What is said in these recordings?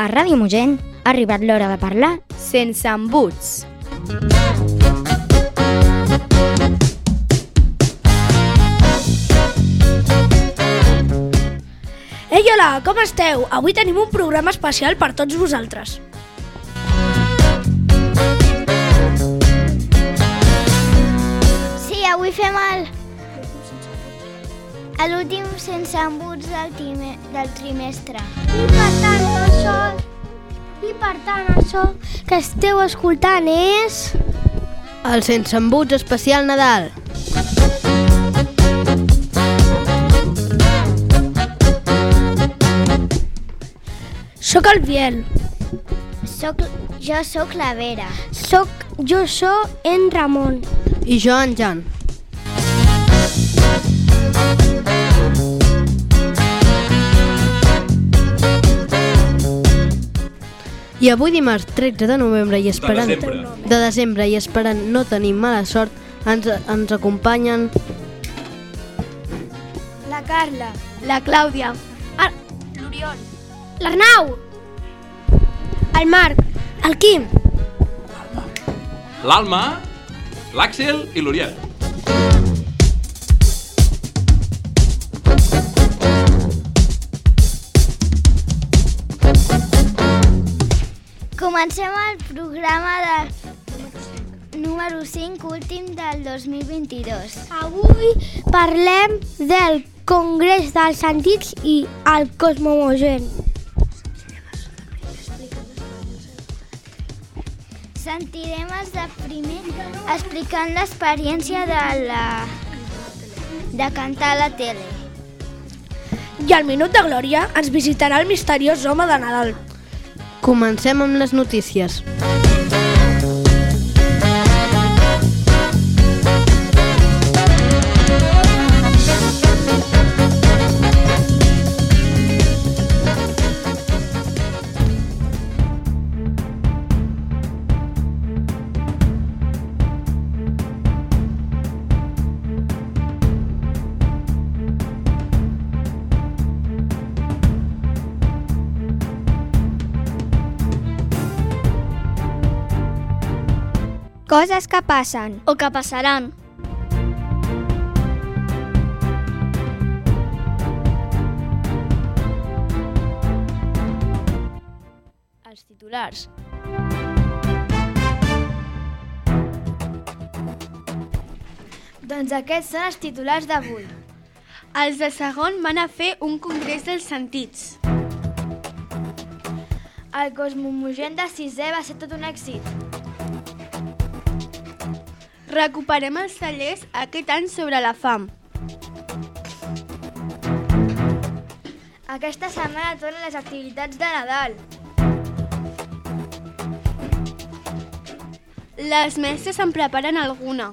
A Ràdio Mogent ha arribat l'hora de parlar sense embuts. Ei, hola, com esteu? Avui tenim un programa especial per tots vosaltres. Sí, avui fem el... l'últim sense embuts del, time, del trimestre. I per tant, això... I per tant, això que esteu escoltant és... El sense embuts especial Nadal. Soc el Biel. Soc, jo sóc la Vera. Soc, jo sóc en Ramon. I jo en Jan. I avui dimarts 13 de novembre i esperant... De desembre. De desembre i esperant no tenir mala sort, ens, ens acompanyen La Carla. La Clàudia. L'Arnau. El Marc. El Quim. L'Alma, l'Àxel i l'Oriol. Comencem el programa de número 5, últim del 2022. Avui parlem del Congrés dels Sentits i el Cosmomogen. Sentirem els de primer explicant l'experiència de la de cantar a la tele. I al Minut de Glòria ens visitarà el misteriós home de Nadal. Comencem amb les notícies. Coses que passen. O que passaran. Els titulars. Doncs aquests són els titulars d'avui. Els de segon van a fer un congrés dels sentits. El Cosmomogen de sisè va ser tot un èxit. Recuperem els tallers aquest any sobre la fam. Aquesta setmana tornen les activitats de Nadal. Les mestres en preparen alguna.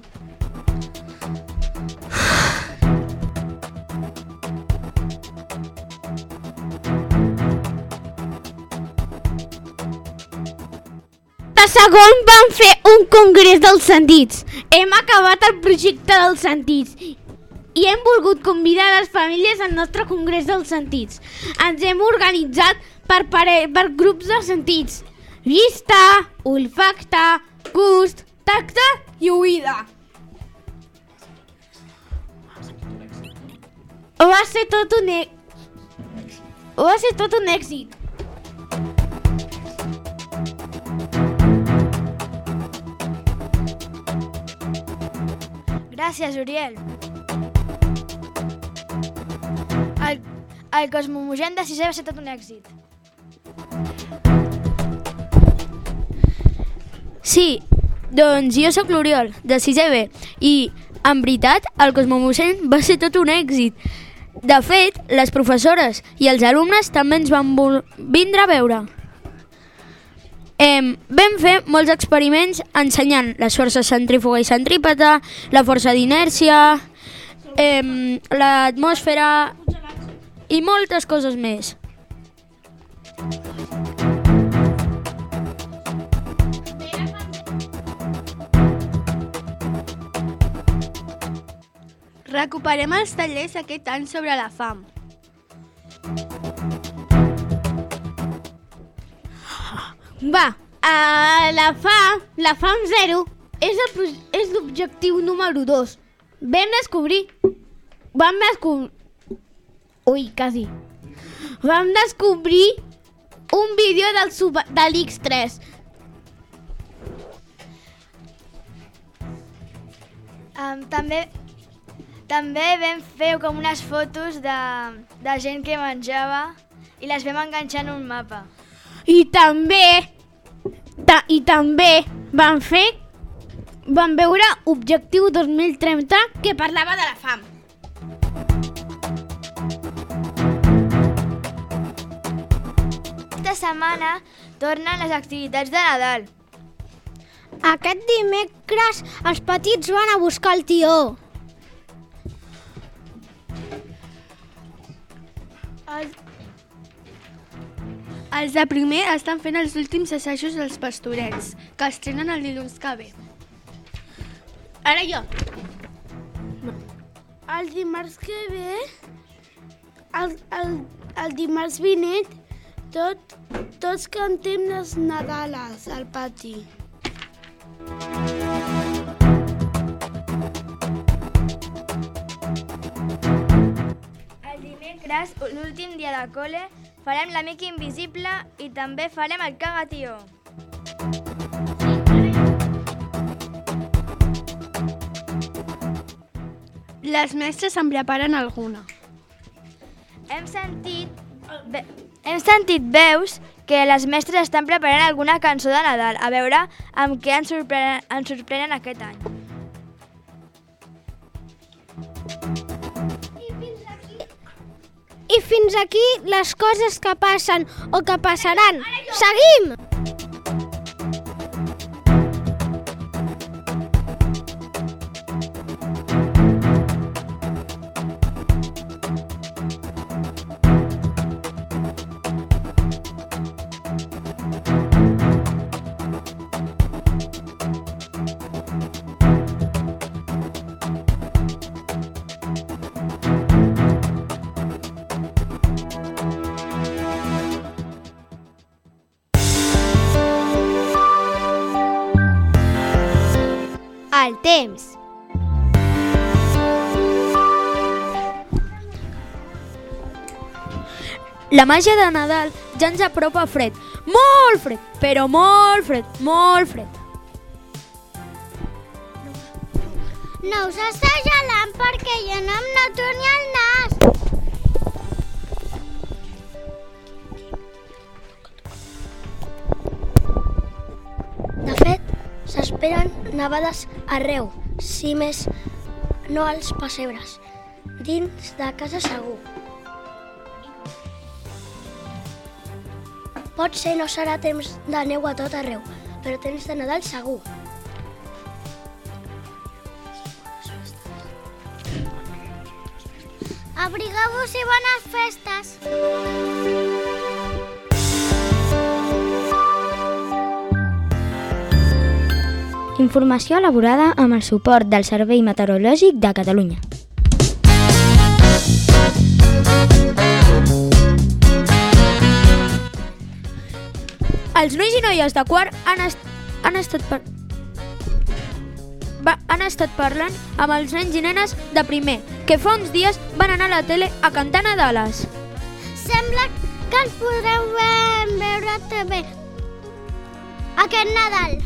De segon vam fer un congrés dels sentits. Hem acabat el projecte dels sentits i hem volgut convidar les famílies al nostre congrés dels sentits. Ens hem organitzat per, pare per grups de sentits. Vista, olfacte, gust, tacte i oïda. Va ser tot un, e... va ser tot un èxit. Gràcies, Uriel. El, el Cosmomogen de sisè va ser tot un èxit. Sí, doncs jo sóc l'Oriol, de 6è B, i en veritat el Cosmomogen va ser tot un èxit. De fet, les professores i els alumnes també ens van vindre a veure. Em, vam fer molts experiments ensenyant les forces centrífuga i centrípeta, la força d'inèrcia, em, l'atmosfera i moltes coses més. Recuperem els tallers aquest any sobre la fam. Va, a la FAM, la FAM 0 és el és l'objectiu número 2. Vam descobrir... Vam descobrir... Ui, quasi. Vam descobrir un vídeo del super, de l'X3. Um, també, també vam fer com unes fotos de, de gent que menjava i les vam enganxar en un mapa. I també... Ta, I també van fer... Van veure Objectiu 2030 que parlava de la fam. Aquesta setmana tornen les activitats de Nadal. Aquest dimecres els petits van a buscar el tió. Els, els de primer estan fent els últims assajos dels pastorets, que es trenen el dilluns que ve. Ara jo. El dimarts que ve, el, el, el dimarts vinent, tot, tots cantem les Nadales al pati. El dimecres, l'últim dia de col·le, farem l'amic invisible i també farem el cagatió. Les mestres en preparen alguna. Hem sentit, ve, hem sentit veus que les mestres estan preparant alguna cançó de Nadal. A veure amb què ens sorprenen, ens sorprenen aquest any. I fins aquí les coses que passen o que passaran. Seguim! El temps. La màgia de Nadal ja ens apropa fred. Molt fred, però molt fred, molt fred. No us està gelant perquè jo no em noto ni el nas. De fet, s'esperen nevades arreu, si més no als pessebres, dins de casa segur. Pot ser no serà temps de neu a tot arreu, però temps de Nadal segur. Abrigueu-vos i bones festes. Informació elaborada amb el suport del Servei Meteorològic de Catalunya. Els nois i noies de quart han, est han estat per... Va, han estat parlant amb els nens i nenes de primer, que fa uns dies van anar a la tele a cantar Nadales. Sembla que ens podrem ve- veure a TV aquest Nadal.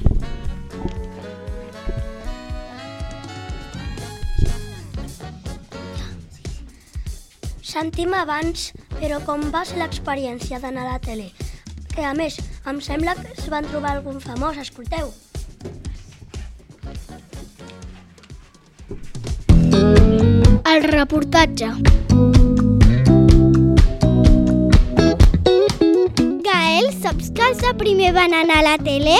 Sentim abans, però com va ser l'experiència d'anar a la tele? Que a més, em sembla que es van trobar algun famós, escolteu. El reportatge. Gael, saps que els de primer van anar a la tele?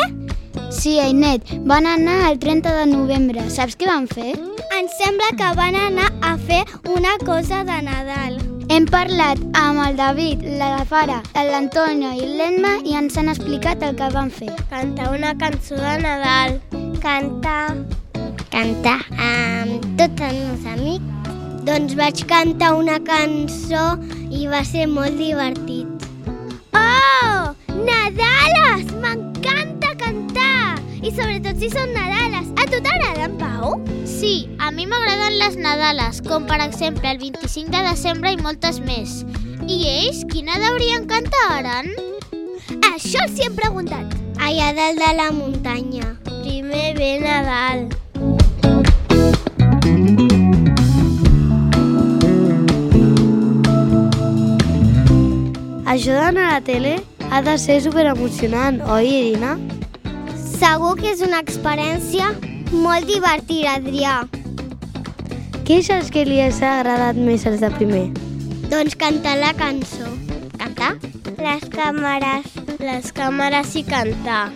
Sí, Ainet, van anar el 30 de novembre. Saps què van fer? Em sembla que van anar a fer una cosa de Nadal. Hem parlat amb el David, la Fara, l'Antonio i l'Emma i ens han explicat el que van fer. Cantar una cançó de Nadal. Cantar... Cantar amb tots els meus amics. Doncs vaig cantar una cançó i va ser molt divertit. Oh! Nadales! M'encanta! I sobretot si són Nadales. A tu t'agrada, en Pau? Sí, a mi m'agraden les Nadales, com per exemple el 25 de desembre i moltes més. I ells, quina deurien cantar, Aran? Això els hi hem preguntat. Allà dalt de la muntanya. Primer ve Nadal. Això d'anar a la tele ha de ser super emocionant, oi, Irina? Segur que és una experiència molt divertida, Adrià. Què és que li has agradat més als de primer? Doncs cantar la cançó. Cantar? Les càmeres. Les càmeres i cantar.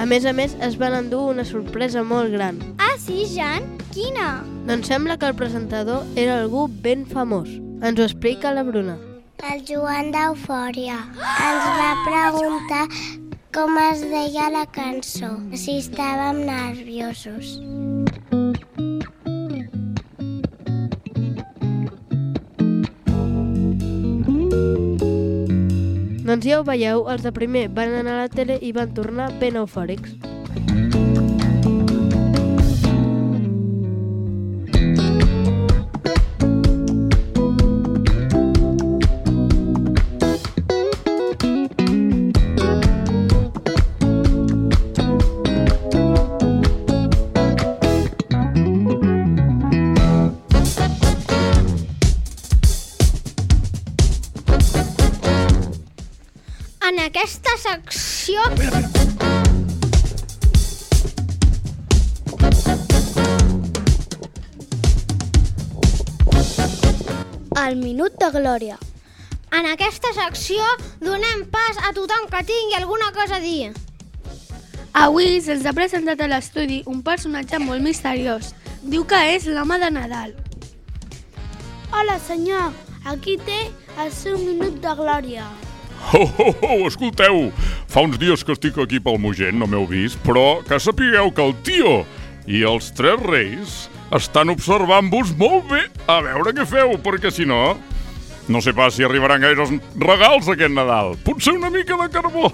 A més a més, es van endur una sorpresa molt gran. Sí, Jan? Quina? Doncs sembla que el presentador era algú ben famós. Ens ho explica la Bruna. El Joan d'Eufòria ens va preguntar com es deia la cançó, si estàvem nerviosos. Doncs ja ho veieu, els de primer van anar a la tele i van tornar ben eufòrics. En El minut de glòria. En aquesta secció donem pas a tothom que tingui alguna cosa a dir. Avui se'ls ha presentat a l'estudi un personatge molt misteriós. Diu que és l'home de Nadal. Hola, senyor. Aquí té el seu minut de glòria. Ho, ho, ho, escolteu, fa uns dies que estic aquí pel Mogent, no m'heu vist, però que sapigueu que el tio i els tres reis estan observant-vos molt bé a veure què feu, perquè si no, no sé pas si arribaran gaires regals aquest Nadal. Potser una mica de carbó.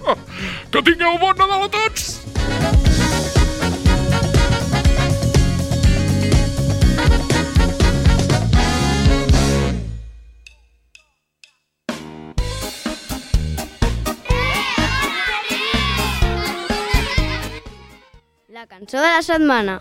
que tingueu bon Nadal a tots! Cançó de la setmana.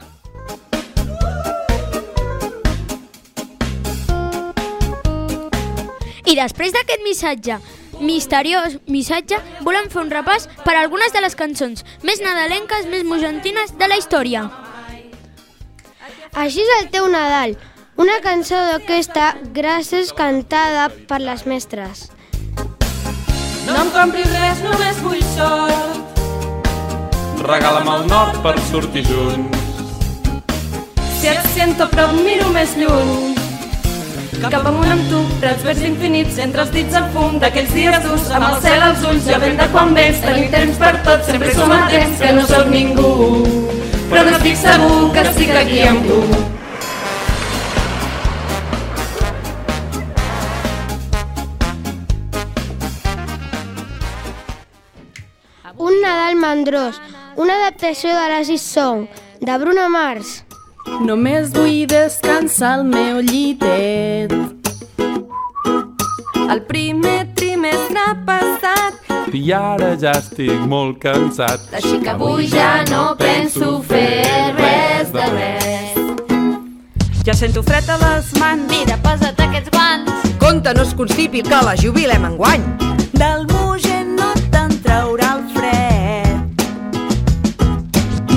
I després d'aquest missatge misteriós missatge, volem fer un repàs per a algunes de les cançons més nadalenques, més mojantines de la història. Així és el teu Nadal, una cançó d'orquestra gràcies cantada per les mestres. No em compris res, només vull sort. Regala'm el nord per sortir junts. Si et sento a prop, miro més lluny. Cap amunt amb tu, prats verds infinits, entre els dits el fum d'aquells dies durs, amb el cel als ulls, ja ben de quan vens, tenim temps per tot, sempre som a temps, que no sóc ningú. Però no estic segur que estic aquí amb tu. Un Nadal mandrós, una adaptació de l'Asis Song, de Bruno Mars. Només vull descansar al meu llitet. El primer trimestre passat I ara ja estic molt cansat. Així que avui ja no penso fer res de res. Ja sento fred a les mans. Mira, posa't aquests guants. Compte, no es constipi, que la jubilem enguany. Del Mogent no te'n traurà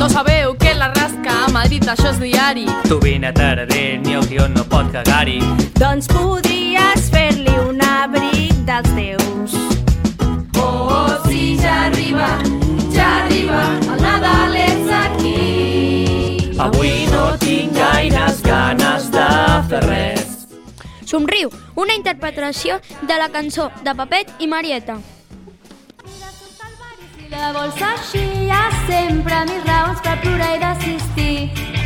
No sabeu que la rasca a Madrid això és diari. Tu vine a Taradell, ni el guió no pot cagar-hi. Doncs podries fer-li un abric dels teus. Oh, oh, sí, ja arriba, ja arriba, el Nadal és aquí. Avui no tinc gaires ganes de fer res. Somriu, una interpretació de la cançó de Papet i Marieta. Que vols així, hi ha sempre mil raons per plorar i d'assistir.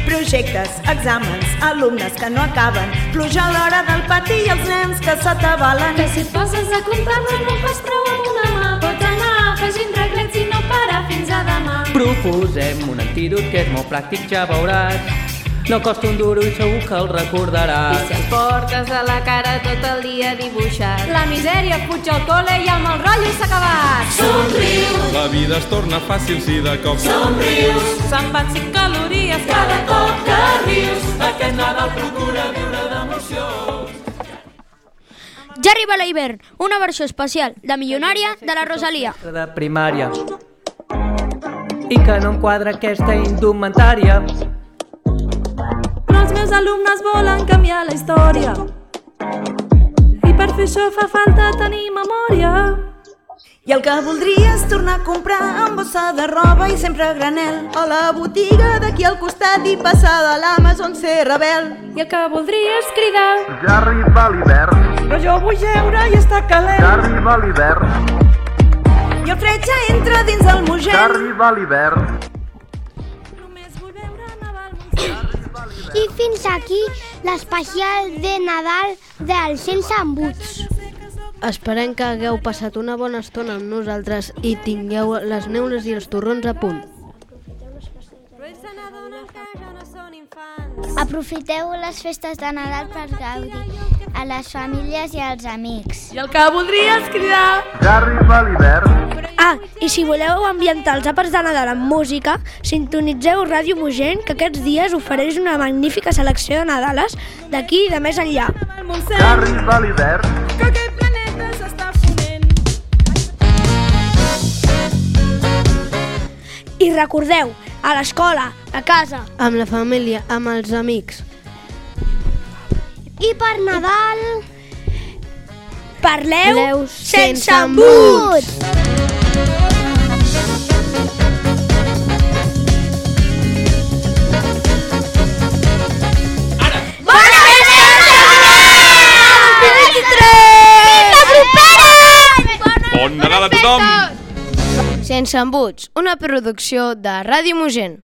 Projectes, exàmens, alumnes que no acaben, pluja a l'hora del pati i els nens que s'atabalen. Que si et poses a comptar-me no ho fas prou amb una mà. Pots anar afegint reglets i no parar fins a demà. Proposem un antídot que és molt pràctic, ja veuràs. No costa un duro i segur que el recordaràs. I si el portes a la cara tot el dia dibuixat. La misèria fuig al col·le i el mal rotllo s'ha acabat. Somriu. La vida es torna fàcil si de cop Somrius. Se'n van 5 calories cada cop que rius. Aquest Nadal procura viure d'emoció. Ja arriba l'hivern, una versió especial de Milionària de la Rosalia. De primària. I que no enquadra aquesta indumentària. Els meus alumnes volen canviar la història. I per fer això fa falta tenir memòria. I el que voldria és tornar a comprar amb bossa de roba i sempre a granel. A la botiga d'aquí al costat i passar de l'Amazon ser rebel. I el que voldria és cridar. Ja arriba l'hivern, Però jo vull jeure i estar calent. ja arriba l'hivern, I el fred ja entra dins el ja mogent. arriba l'hivern. I fins aquí l'especial de Nadal dels Sense Embuts. Esperem que hagueu passat una bona estona amb nosaltres i tingueu les neules i els torrons a punt. Aprofiteu les festes de Nadal per gaudir a les famílies i als amics. I el que voldria és cridar. Ja arriba l'hivern, Ah, i si voleu ambientar els àpats de Nadal amb música, sintonitzeu Ràdio Mogent, que aquests dies ofereix una magnífica selecció de Nadales d'aquí i de més enllà. ja arriba l'hivern, Que aquest planeta s'està fonent. I recordeu, a l'escola, a casa, Amb la família, amb els amics. I per Nadal... parleu Parleu sense sense embuts! A tothom! Sense embuts, una producció de Ràdio Mogent.